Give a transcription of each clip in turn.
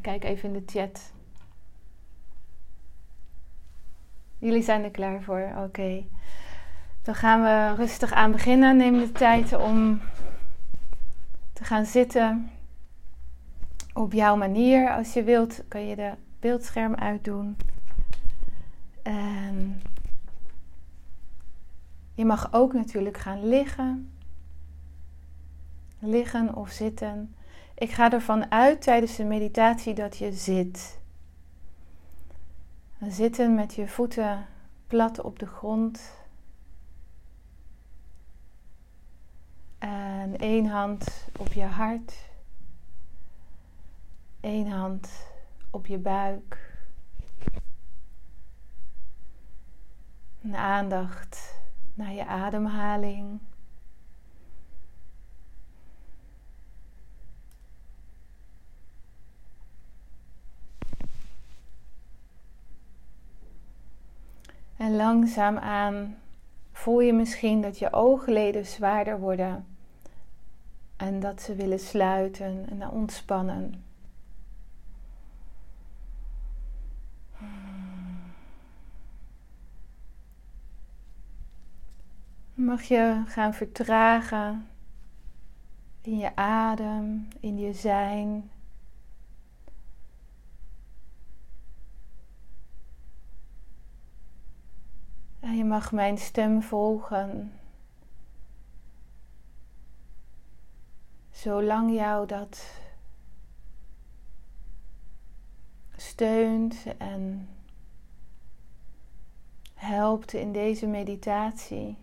Kijk even in de chat. Jullie zijn er klaar voor? Oké. Dan gaan we rustig aan beginnen. Neem de tijd om te gaan zitten op jouw manier. Als je wilt, kan je de beeldscherm uitdoen. En je mag ook natuurlijk gaan liggen. Liggen of zitten. Ik ga ervan uit tijdens de meditatie dat je zit. Zitten met je voeten plat op de grond. En één hand op je hart. Eén hand op je buik. Een aandacht naar je ademhaling. En langzaamaan voel je misschien dat je oogleden zwaarder worden en dat ze willen sluiten en ontspannen. Mag je gaan vertragen in je adem, in je zijn. Mag mijn stem volgen. Zolang jou dat steunt en helpt in deze meditatie.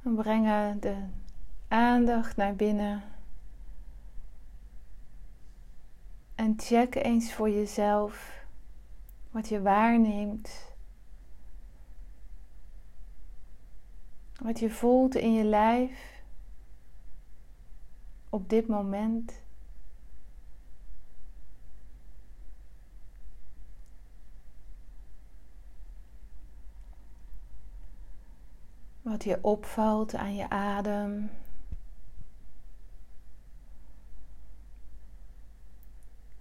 We brengen de aandacht naar binnen. En check eens voor jezelf wat je waarneemt. Wat je voelt in je lijf op dit moment. Wat je opvalt aan je adem.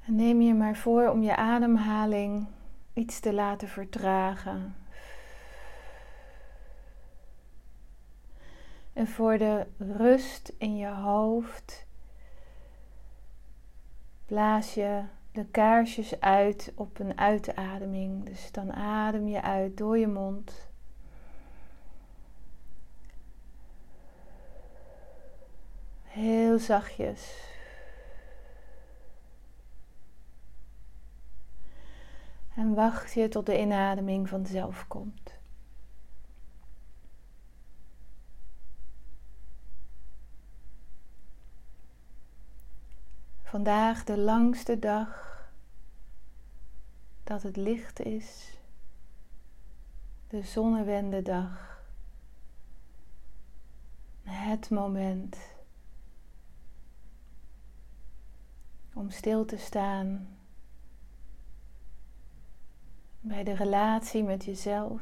En neem je maar voor om je ademhaling iets te laten vertragen. En voor de rust in je hoofd blaas je de kaarsjes uit op een uitademing. Dus dan adem je uit door je mond. Heel zachtjes. En wacht je tot de inademing vanzelf komt. Vandaag de langste dag dat het licht is. De zonnewendedag. Het moment om stil te staan bij de relatie met jezelf.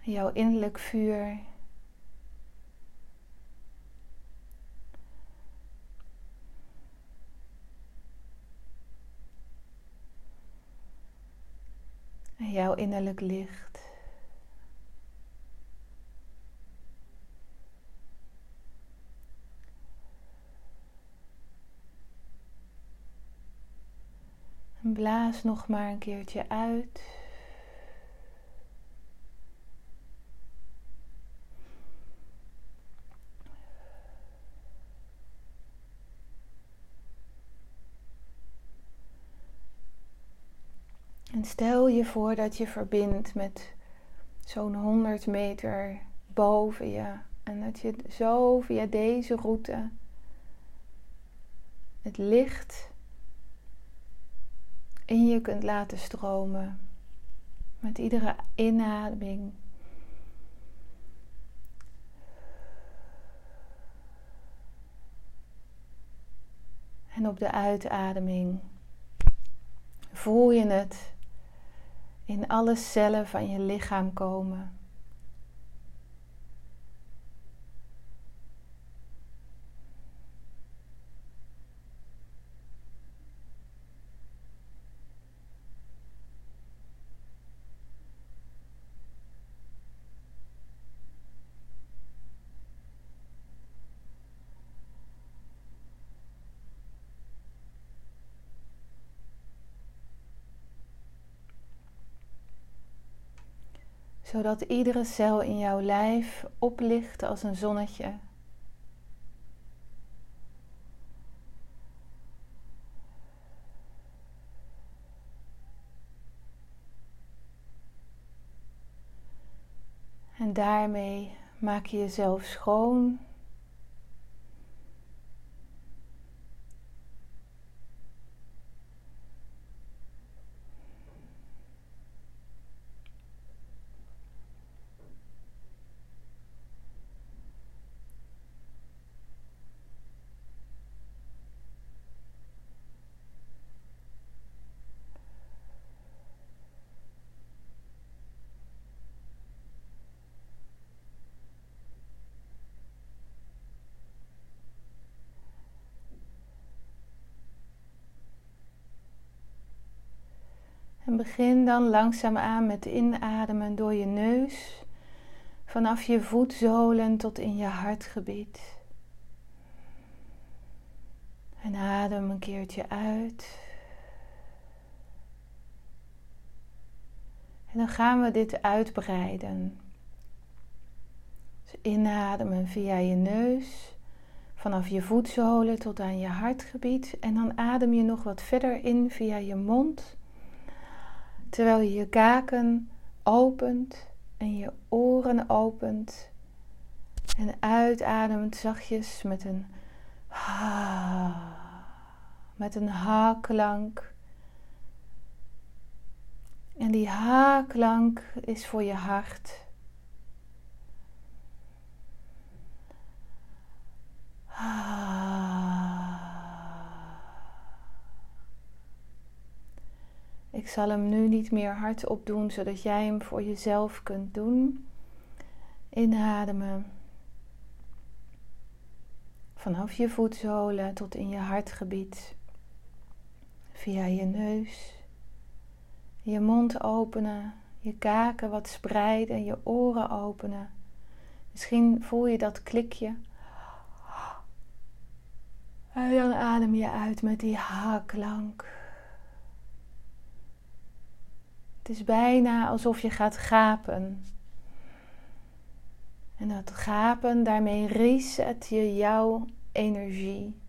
Jouw innerlijk vuur. En jouw innerlijk licht. Blaas nog maar een keertje uit. En stel je voor dat je verbindt met zo'n 100 meter boven je. En dat je zo via deze route het licht in je kunt laten stromen. Met iedere inademing. En op de uitademing voel je het in alle cellen van je lichaam komen. Zodat iedere cel in jouw lijf oplicht als een zonnetje. En daarmee maak je jezelf schoon Begin dan langzaam aan met inademen door je neus, vanaf je voetzolen tot in je hartgebied. En adem een keertje uit. En dan gaan we dit uitbreiden. Dus inademen via je neus, vanaf je voetzolen tot aan je hartgebied. En dan adem je nog wat verder in via je mond terwijl je je kaken opent en je oren opent en uitademt zachtjes met een ha, met een ha-klank. En die ha-klank is voor je hart. Zal hem nu niet meer hardop doen, zodat jij hem voor jezelf kunt doen. Inademen. Vanaf je voetzolen tot in je hartgebied. Via je neus. Je mond openen. Je kaken wat spreiden. Je oren openen. Misschien voel je dat klikje. En dan adem je uit met die ha-klank. Het is bijna alsof je gaat gapen. En dat gapen, daarmee reset je jouw energie.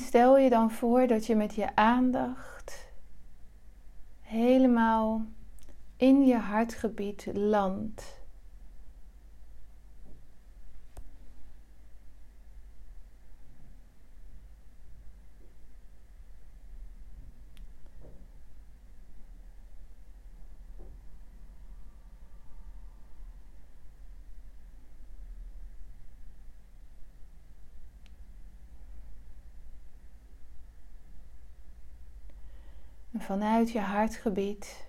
Stel je dan voor dat je met je aandacht helemaal in je hartgebied landt. Vanuit je hartgebied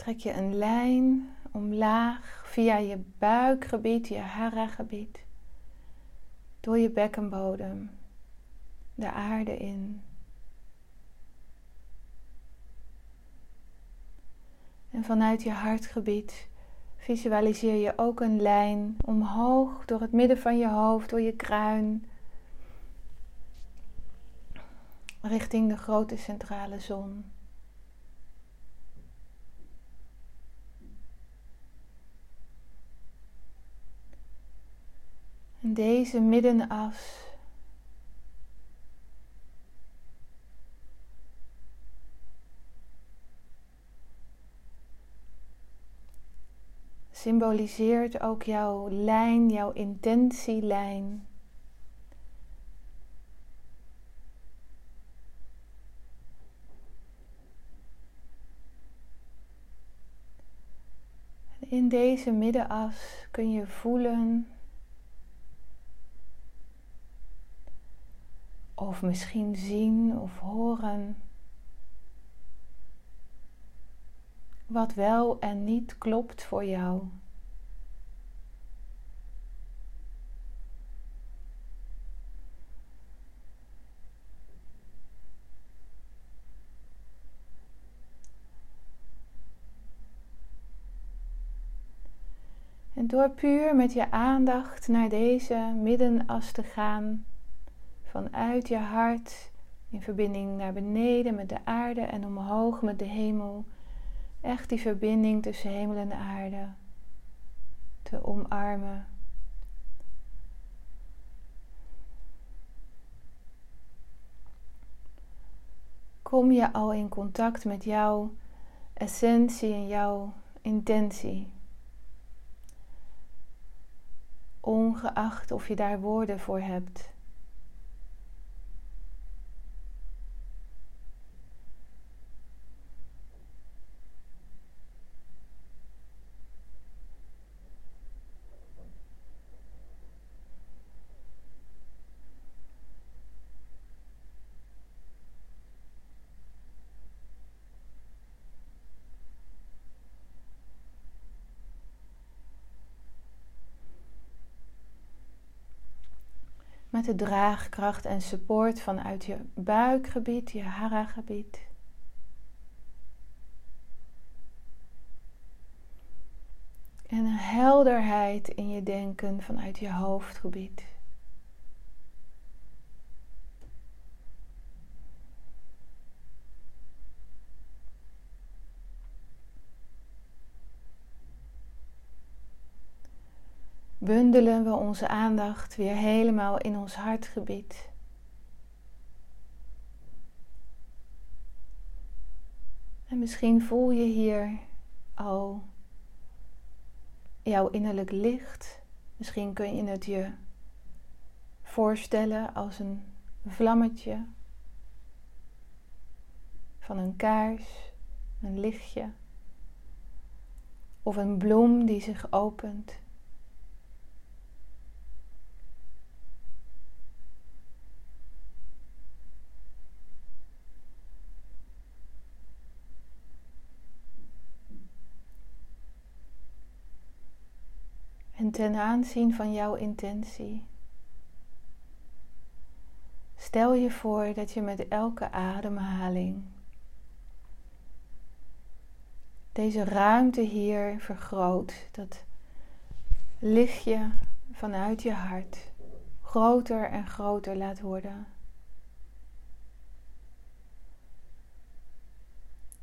trek je een lijn omlaag via je buikgebied, je hara-gebied, door je bekkenbodem, de aarde in. En vanuit je hartgebied visualiseer je ook een lijn omhoog door het midden van je hoofd, door je kruin, richting de grote centrale zon. En deze middenas symboliseert ook jouw lijn, jouw intentielijn. In deze middenas kun je voelen of misschien zien of horen wat wel en niet klopt voor jou. Door puur met je aandacht naar deze middenas te gaan, vanuit je hart in verbinding naar beneden met de aarde en omhoog met de hemel, echt die verbinding tussen hemel en aarde te omarmen. Kom je al in contact met jouw essentie en jouw intentie? Ongeacht of je daar woorden voor hebt. Met de draagkracht en support vanuit je buikgebied, je hara-gebied. En een helderheid in je denken vanuit je hoofdgebied. Bundelen we onze aandacht weer helemaal in ons hartgebied. En misschien voel je hier al jouw innerlijk licht. Misschien kun je het je voorstellen als een vlammetje van een kaars, een lichtje of een bloem die zich opent. En ten aanzien van jouw intentie, stel je voor dat je met elke ademhaling deze ruimte hier vergroot, dat lichtje vanuit je hart groter en groter laat worden.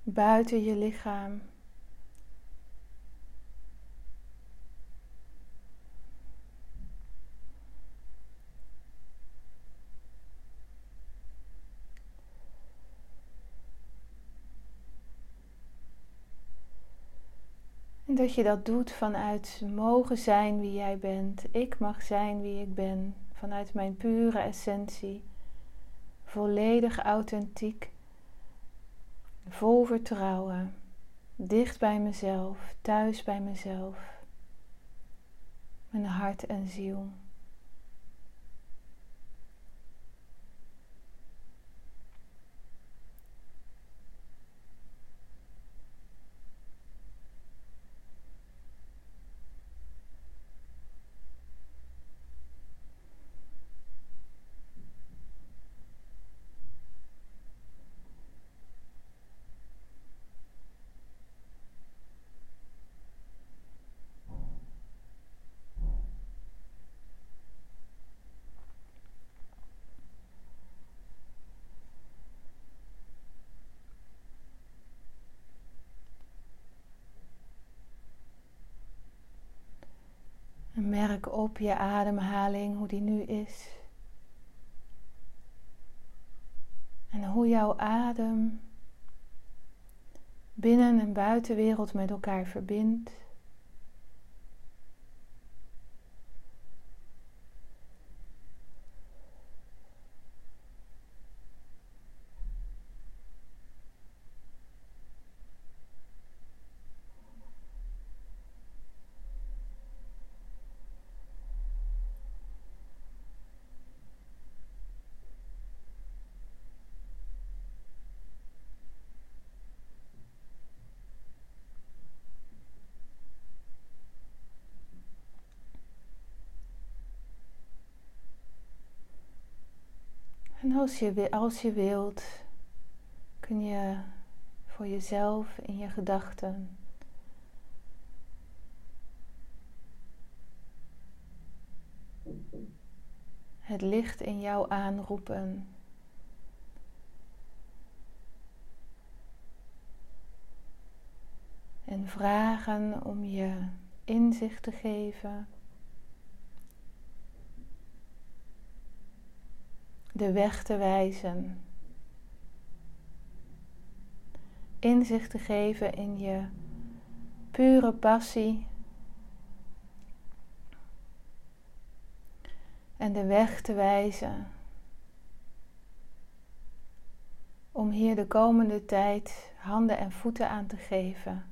Buiten je lichaam dat je dat doet vanuit mogen zijn wie jij bent. Ik mag zijn wie ik ben. Vanuit mijn pure essentie. Volledig authentiek. Vol vertrouwen. Dicht bij mezelf. Thuis bij mezelf. Mijn hart en ziel. En merk op je ademhaling, hoe die nu is. En hoe jouw adem binnen- en buitenwereld met elkaar verbindt. En als je, als je wilt, kun je voor jezelf in je gedachten het licht in jou aanroepen. En vragen om je inzicht te geven. De weg te wijzen. Inzicht te geven in je pure passie en de weg te wijzen om hier de komende tijd handen en voeten aan te geven.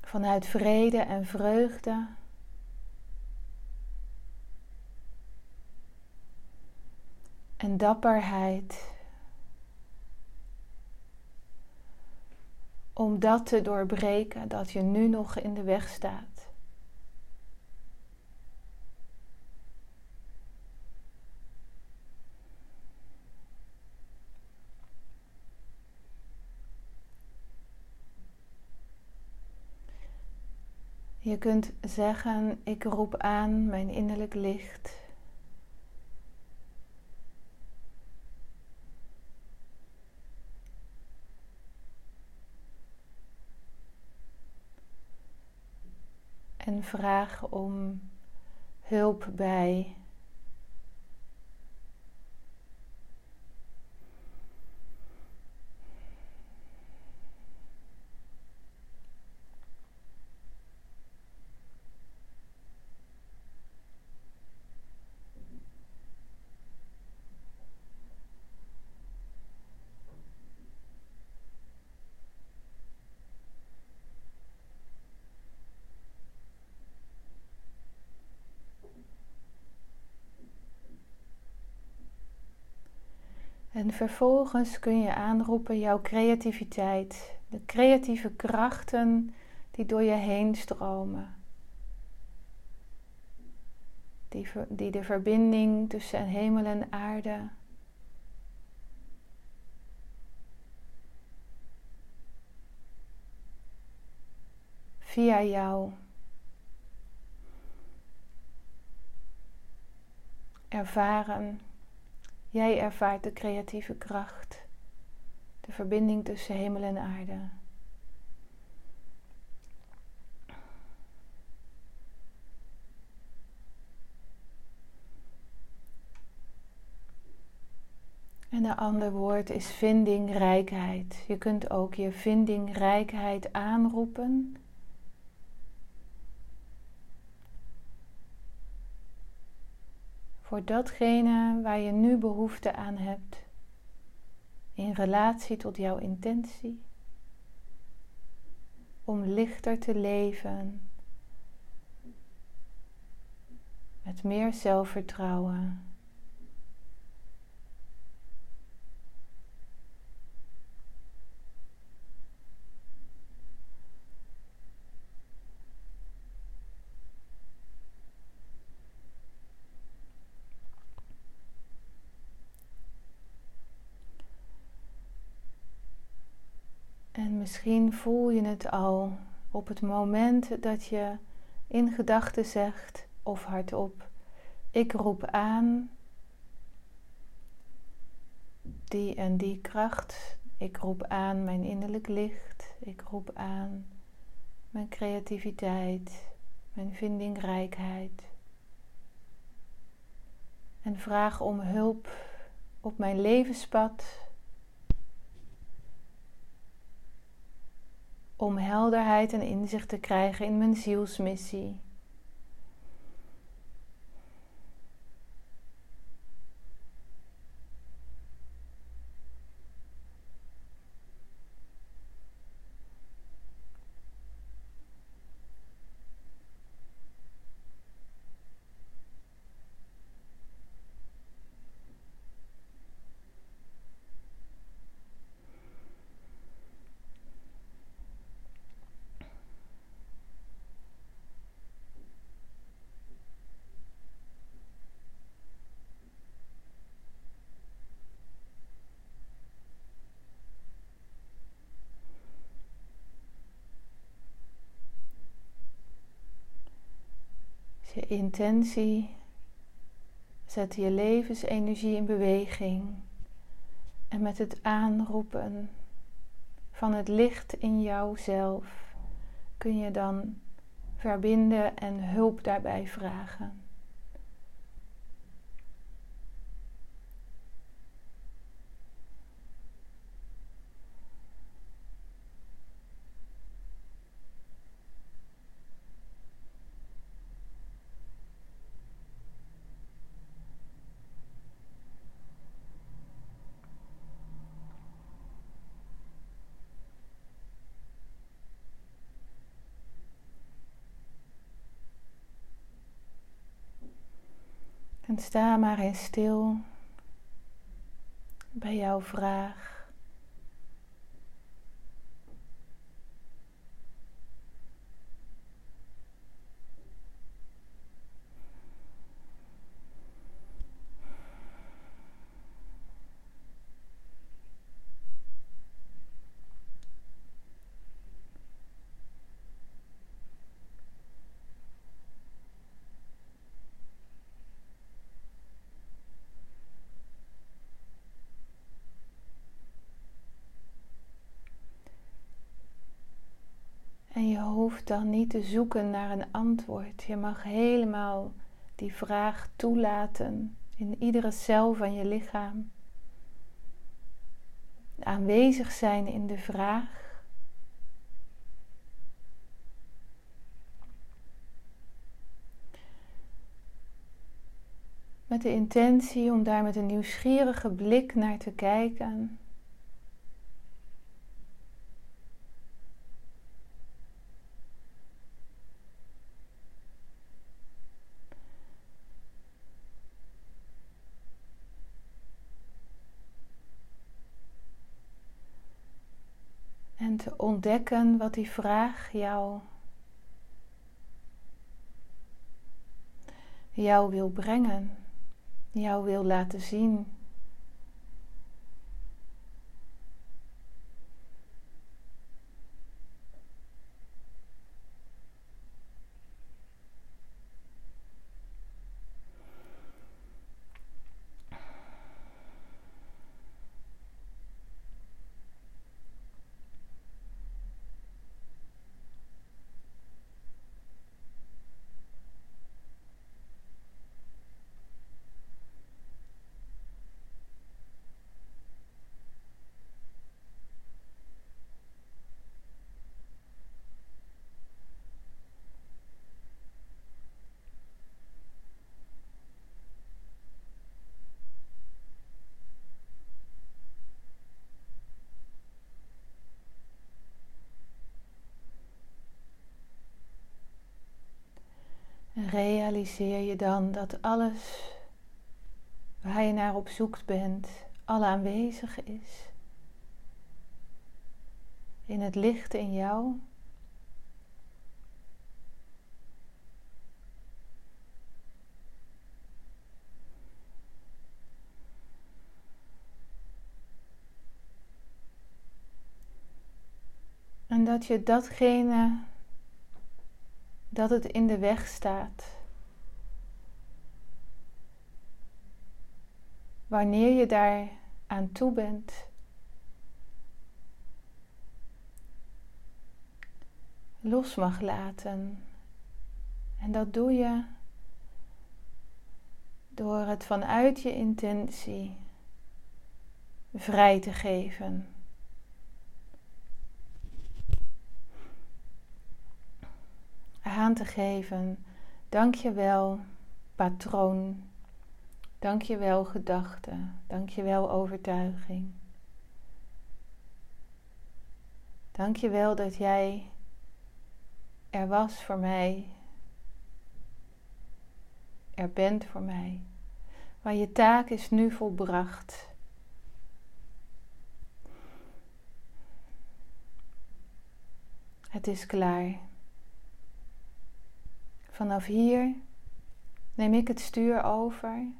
Vanuit vrede en vreugde. En dapperheid. Om dat te doorbreken dat je nu nog in de weg staat. Je kunt zeggen: Ik roep aan mijn innerlijk licht. Vraag om hulp bij En vervolgens kun je aanroepen jouw creativiteit, de creatieve krachten die door je heen stromen. Die, die de verbinding tussen hemel en aarde via jou ervaren Jij ervaart de creatieve kracht, de verbinding tussen hemel en aarde. En een ander woord is vindingrijkheid. Je kunt ook je vindingrijkheid aanroepen voor datgene waar je nu behoefte aan hebt in relatie tot jouw intentie om lichter te leven met meer zelfvertrouwen. En misschien voel je het al op het moment dat je in gedachten zegt of hardop: Ik roep aan die en die kracht. Ik roep aan mijn innerlijk licht. Ik roep aan mijn creativiteit, mijn vindingrijkheid. En vraag om hulp op mijn levenspad om helderheid en inzicht te krijgen in mijn zielsmissie. Je intentie zet je levensenergie in beweging. En met het aanroepen van het licht in jouzelf kun je dan verbinden en hulp daarbij vragen. Sta maar eens stil bij jouw vraag. En je dan niet te zoeken naar een antwoord. Je mag helemaal die vraag toelaten in iedere cel van je lichaam. Aanwezig zijn in de vraag. Met de intentie om daar met een nieuwsgierige blik naar te kijken. En te ontdekken wat die vraag jou, jou wil brengen, jou wil laten zien. Realiseer je dan dat alles waar je naar op zoek bent, al aanwezig is. In het licht in jou. En dat je datgene dat het in de weg staat. Wanneer je daar aan toe bent, los mag laten. En dat doe je door het vanuit je intentie vrij te geven. aan te geven. Dank je wel, patroon. Dank je wel, gedachte. Dank je wel, overtuiging. Dank je wel dat jij er was voor mij. Er bent voor mij. Maar je taak is nu volbracht. Het is klaar. Vanaf hier neem ik het stuur over.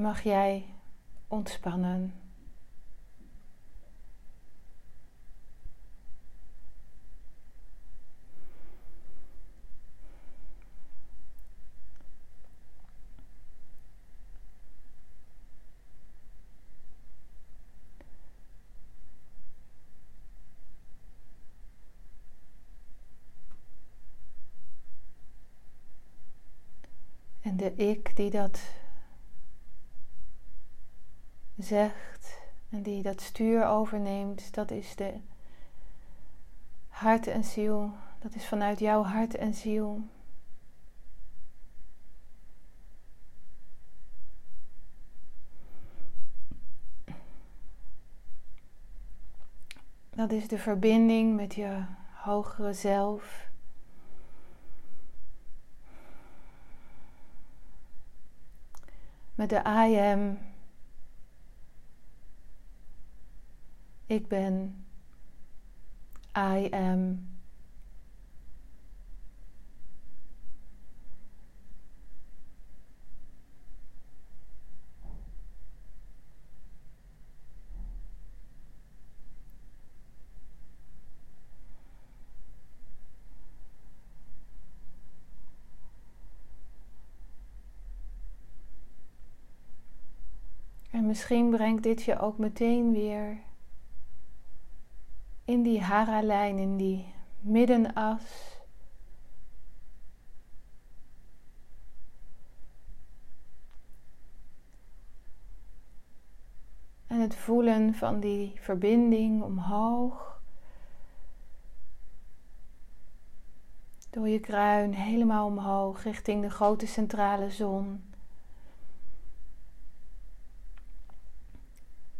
Mag jij ontspannen. En de ik die dat zegt en die dat stuur overneemt, dat is de hart en ziel. Dat is vanuit jouw hart en ziel. Dat is de verbinding met je hogere zelf. Met de I am. Ik ben. I am. En misschien brengt dit je ook meteen weer in die hara-lijn, in die middenas. En het voelen van die verbinding omhoog. Door je kruin helemaal omhoog richting de grote centrale zon.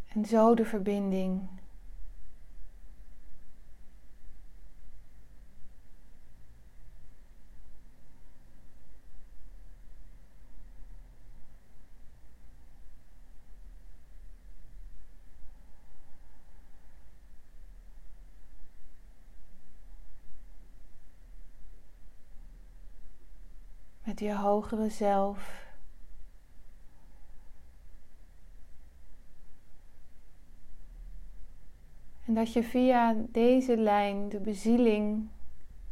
En zo de verbinding. Je hogere zelf. En dat je via deze lijn de bezieling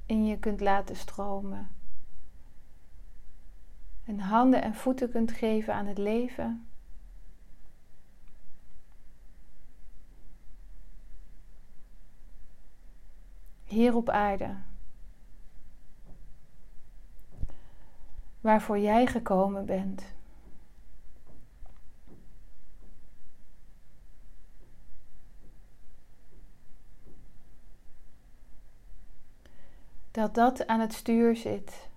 in je kunt laten stromen. En handen en voeten kunt geven aan het leven. Hier op aarde. Waarvoor jij gekomen bent. dat dat aan het stuur zit.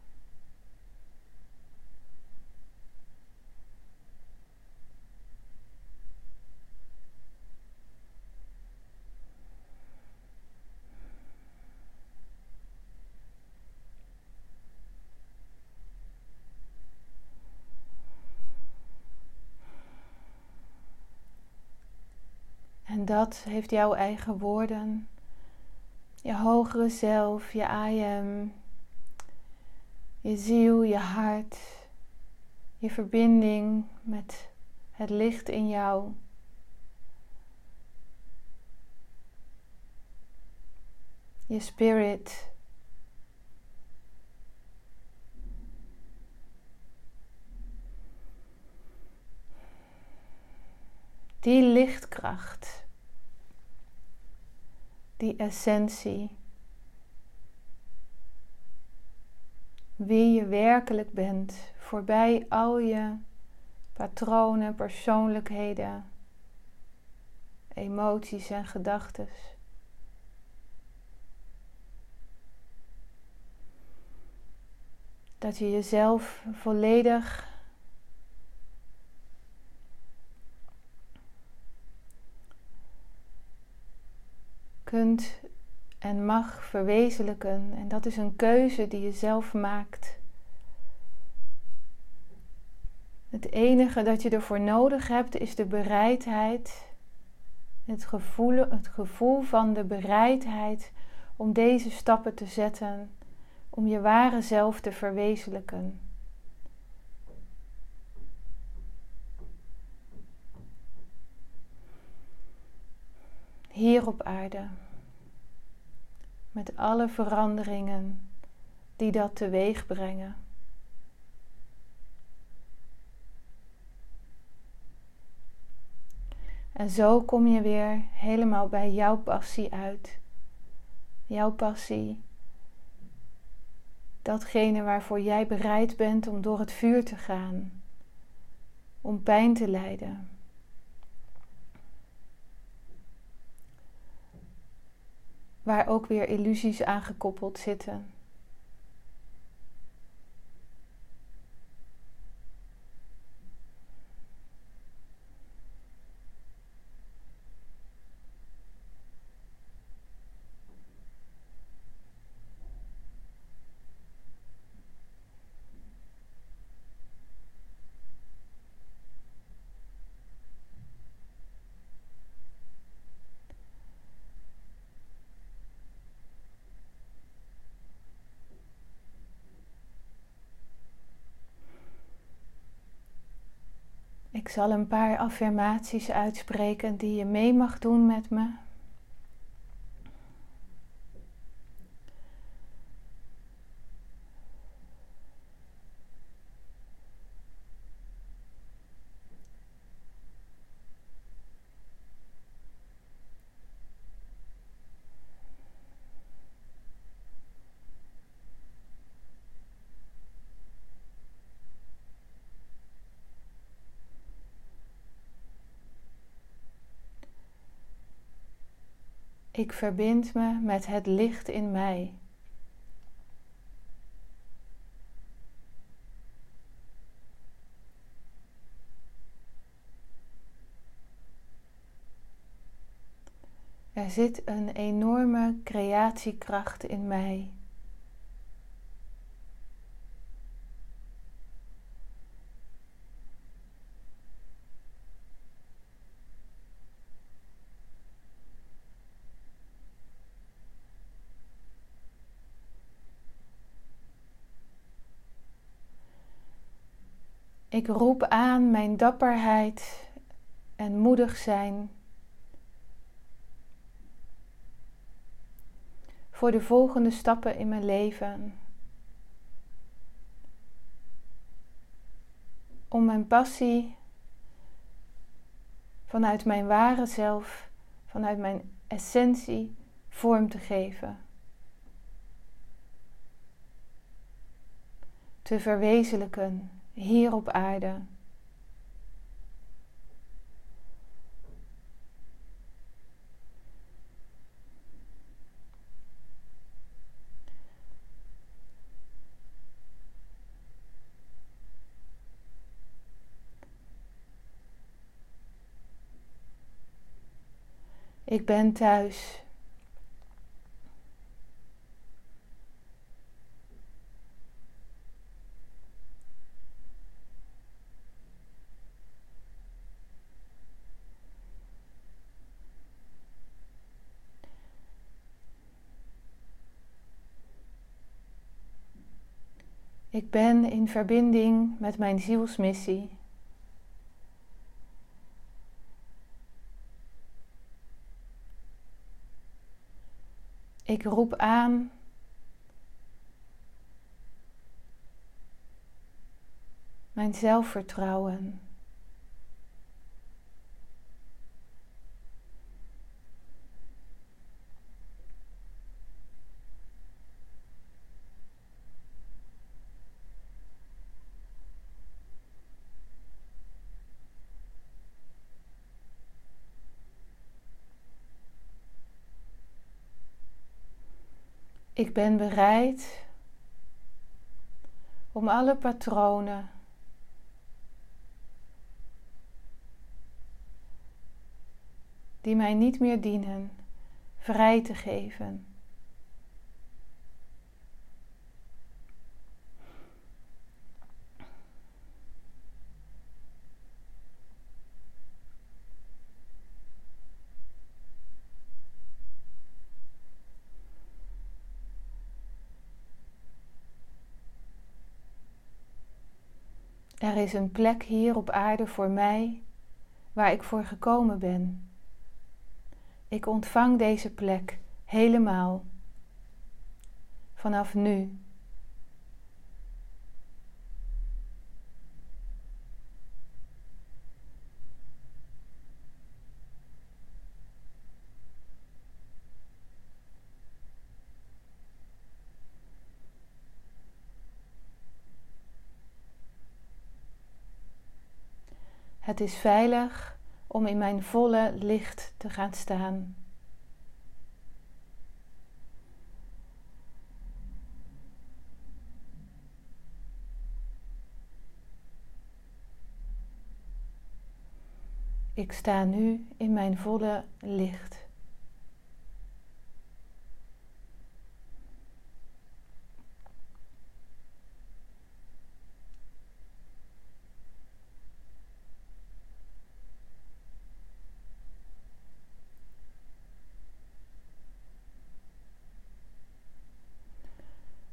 En dat heeft jouw eigen woorden je hogere zelf, je I am, je ziel, je hart, je verbinding met het licht in jou. Je spirit. Die lichtkracht die essentie. Wie je werkelijk bent, voorbij al je patronen, persoonlijkheden, emoties en gedachten. Dat je jezelf volledig kunt en mag verwezenlijken. En dat is een keuze die je zelf maakt. Het enige dat je ervoor nodig hebt is de bereidheid, het gevoel, het gevoel van de bereidheid om deze stappen te zetten, om je ware zelf te verwezenlijken. Hier op aarde. Met alle veranderingen die dat teweeg brengen. En zo kom je weer helemaal bij jouw passie uit. Jouw passie datgene waarvoor jij bereid bent om door het vuur te gaan, om pijn te lijden. Waar ook weer illusies aan gekoppeld zitten. Ik zal een paar affirmaties uitspreken die je mee mag doen met me. Ik verbind me met het licht in mij. Er zit een enorme creatiekracht in mij. Ik roep aan mijn dapperheid en moedig zijn voor de volgende stappen in mijn leven. Om mijn passie vanuit mijn ware zelf, vanuit mijn essentie vorm te geven. Te verwezenlijken hier op aarde. Ik ben thuis. Ik ben in verbinding met mijn zielsmissie. Ik roep aan mijn zelfvertrouwen. Ik ben bereid om alle patronen die mij niet meer dienen vrij te geven. Er is een plek hier op aarde voor mij waar ik voor gekomen ben. Ik ontvang deze plek helemaal. Vanaf nu. Het is veilig om in mijn volle licht te gaan staan. Ik sta nu in mijn volle licht.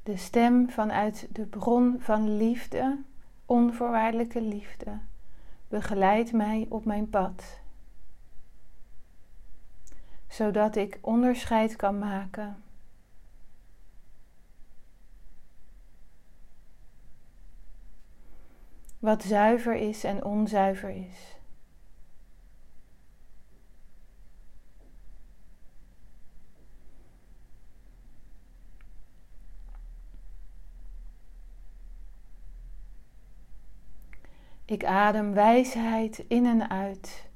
De stem vanuit de bron van liefde, onvoorwaardelijke liefde begeleid mij op mijn pad, zodat ik onderscheid kan maken. Wat zuiver is en onzuiver is. Ik adem wijsheid in en uit.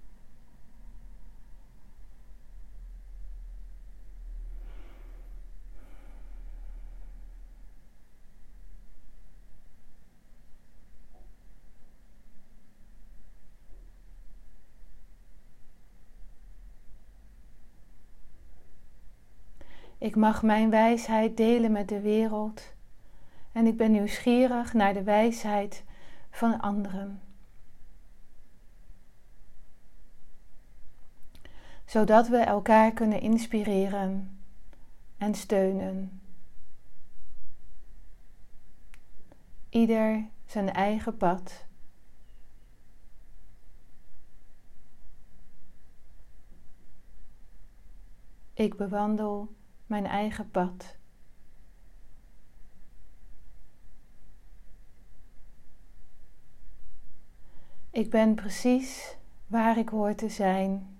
Ik mag mijn wijsheid delen met de wereld en ik ben nieuwsgierig naar de wijsheid van anderen. Zodat we elkaar kunnen inspireren en steunen. Ieder zijn eigen pad. Ik bewandel mijn eigen pad. Ik ben precies waar ik hoor te zijn.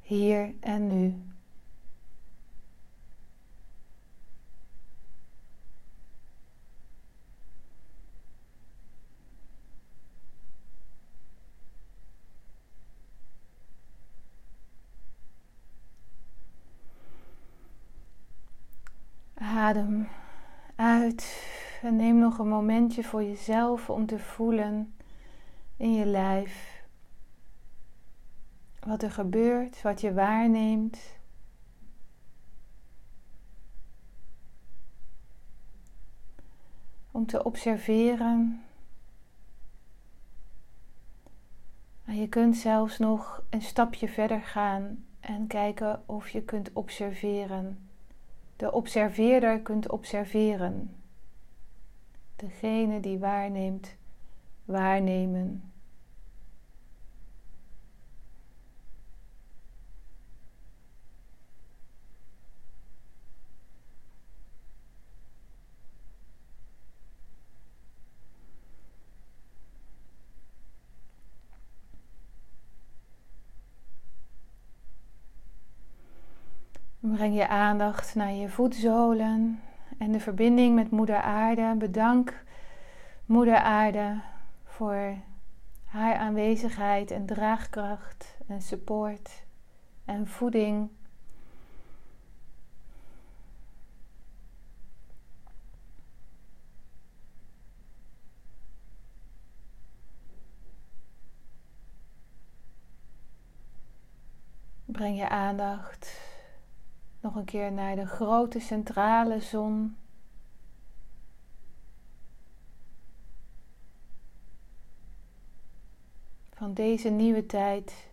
Hier en nu. Adem uit en neem een momentje voor jezelf om te voelen in je lijf wat er gebeurt, wat je waarneemt. Om te observeren. En je kunt zelfs nog een stapje verder gaan en kijken of je kunt observeren de observeerder kunt observeren. Degene die waarneemt, waarnemen. Breng je aandacht naar je voetzolen en de verbinding met Moeder Aarde. Bedank Moeder Aarde voor haar aanwezigheid en draagkracht en support en voeding. Breng je aandacht nog een keer naar de grote centrale zon. Van deze nieuwe tijd.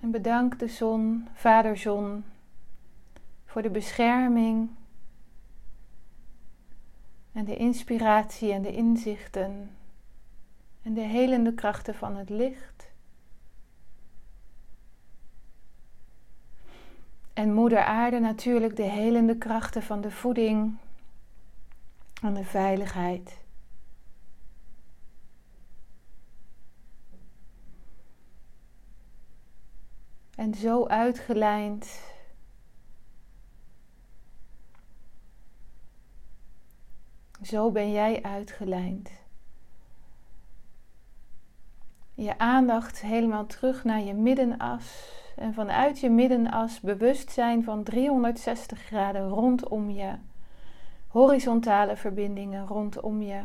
En bedank de zon, Vader Zon, voor de bescherming en de inspiratie en de inzichten en de helende krachten van het licht. En Moeder Aarde natuurlijk de helende krachten van de voeding en de veiligheid. En zo uitgelijnd. Zo ben jij uitgelijnd. Je aandacht helemaal terug naar je middenas. En vanuit je middenas bewustzijn van 360 graden rondom je. Horizontale verbindingen rondom je.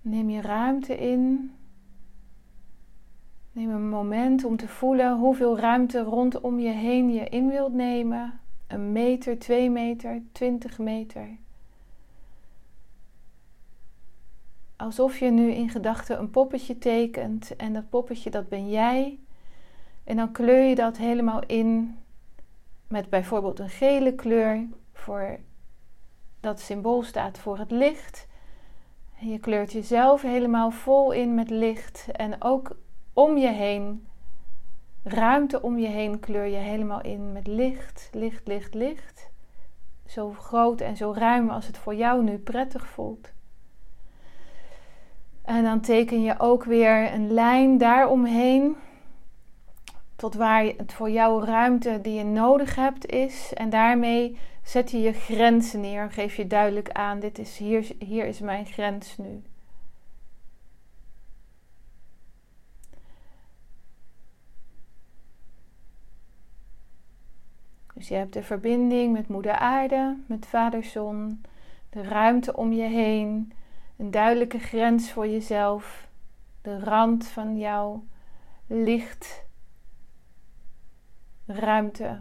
Neem je ruimte in. Neem een moment om te voelen hoeveel ruimte rondom je heen je in wilt nemen. Een meter, twee meter, twintig meter. Alsof je nu in gedachten een poppetje tekent en dat poppetje dat ben jij. En dan kleur je dat helemaal in met bijvoorbeeld een gele kleur voor dat symbool staat voor het licht. En je kleurt jezelf helemaal vol in met licht en ook om je heen, ruimte om je heen kleur je helemaal in met licht, licht, licht, licht. Zo groot en zo ruim als het voor jou nu prettig voelt. En dan teken je ook weer een lijn daaromheen. Tot waar het voor jou ruimte die je nodig hebt is. En daarmee zet je je grenzen neer. Geef je duidelijk aan: dit is, hier, hier is mijn grens nu. Dus je hebt de verbinding met Moeder Aarde, met Vader Zon, de ruimte om je heen, een duidelijke grens voor jezelf, de rand van jouw licht, ruimte.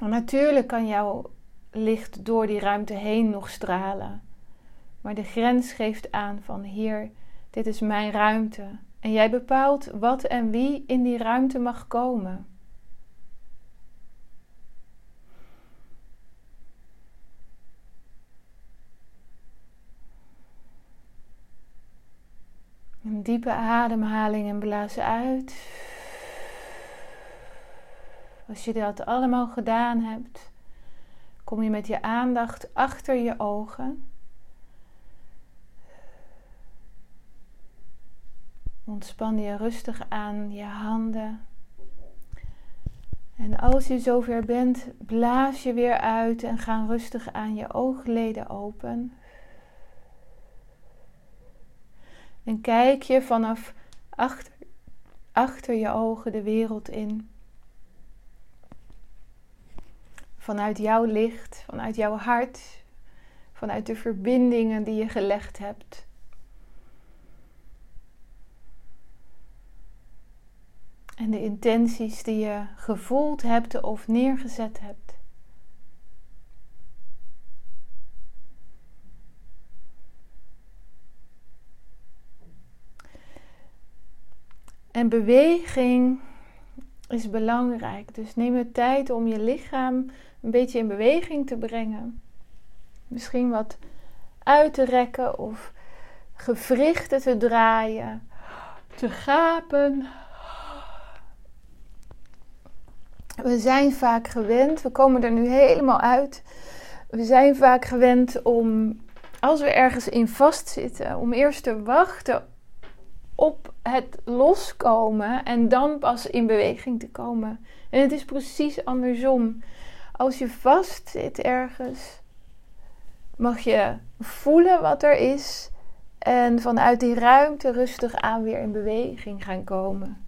Natuurlijk kan jouw licht door die ruimte heen nog stralen. Maar de grens geeft aan van hier, dit is mijn ruimte. En jij bepaalt wat en wie in die ruimte mag komen. Een diepe ademhaling en blaas uit. Als je dat allemaal gedaan hebt, kom je met je aandacht achter je ogen. Ontspan je rustig aan je handen. En als je zover bent, blaas je weer uit en ga rustig aan je oogleden open. En kijk je vanaf achter, achter je ogen de wereld in. Vanuit jouw licht, vanuit jouw hart, vanuit de verbindingen die je gelegd hebt. En de intenties die je gevoeld hebt of neergezet hebt. En beweging is belangrijk. Dus neem de tijd om je lichaam een beetje in beweging te brengen. Misschien wat uit te rekken of gewrichten te draaien, te gapen. We zijn vaak gewend, we komen er nu helemaal uit. We zijn vaak gewend om, als we ergens in vastzitten, om eerst te wachten op het loskomen en dan pas in beweging te komen. En het is precies andersom. Als je vast zit ergens, mag je voelen wat er is en vanuit die ruimte rustig aan weer in beweging gaan komen.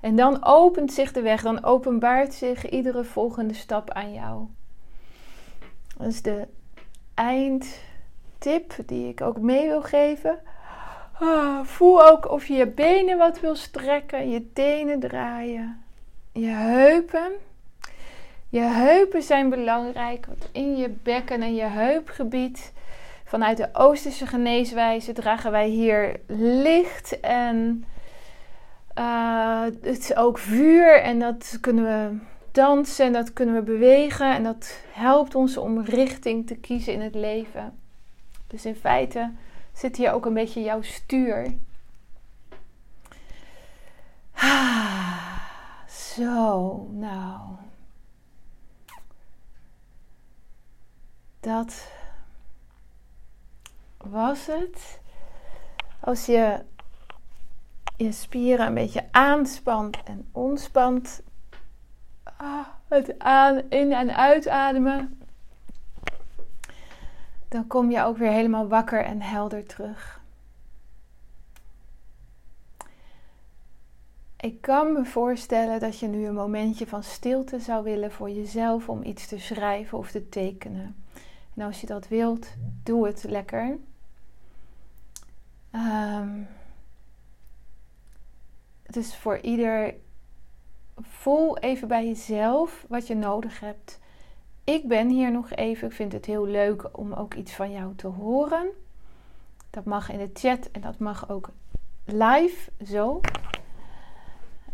En dan opent zich de weg, dan openbaart zich iedere volgende stap aan jou. Dat is de eindtip die ik ook mee wil geven. Ah, voel ook of je je benen wat wil strekken, je tenen draaien, je heupen. Je heupen zijn belangrijk, want in je bekken en je heupgebied, vanuit de Oosterse geneeswijze, dragen wij hier licht en uh, het is ook vuur en dat kunnen we dansen en dat kunnen we bewegen en dat helpt ons om richting te kiezen in het leven. Dus in feite zit hier ook een beetje jouw stuur. Ah, zo, nou. Dat was het. Als je je spieren een beetje aanspant en ontspant. Ah, het aan, in- en uitademen. Dan kom je ook weer helemaal wakker en helder terug. Ik kan me voorstellen dat je nu een momentje van stilte zou willen voor jezelf om iets te schrijven of te tekenen. En als je dat wilt, doe het lekker. Um, het is voor ieder. Voel even bij jezelf wat je nodig hebt. Ik ben hier nog even. Ik vind het heel leuk om ook iets van jou te horen. Dat mag in de chat en dat mag ook live zo.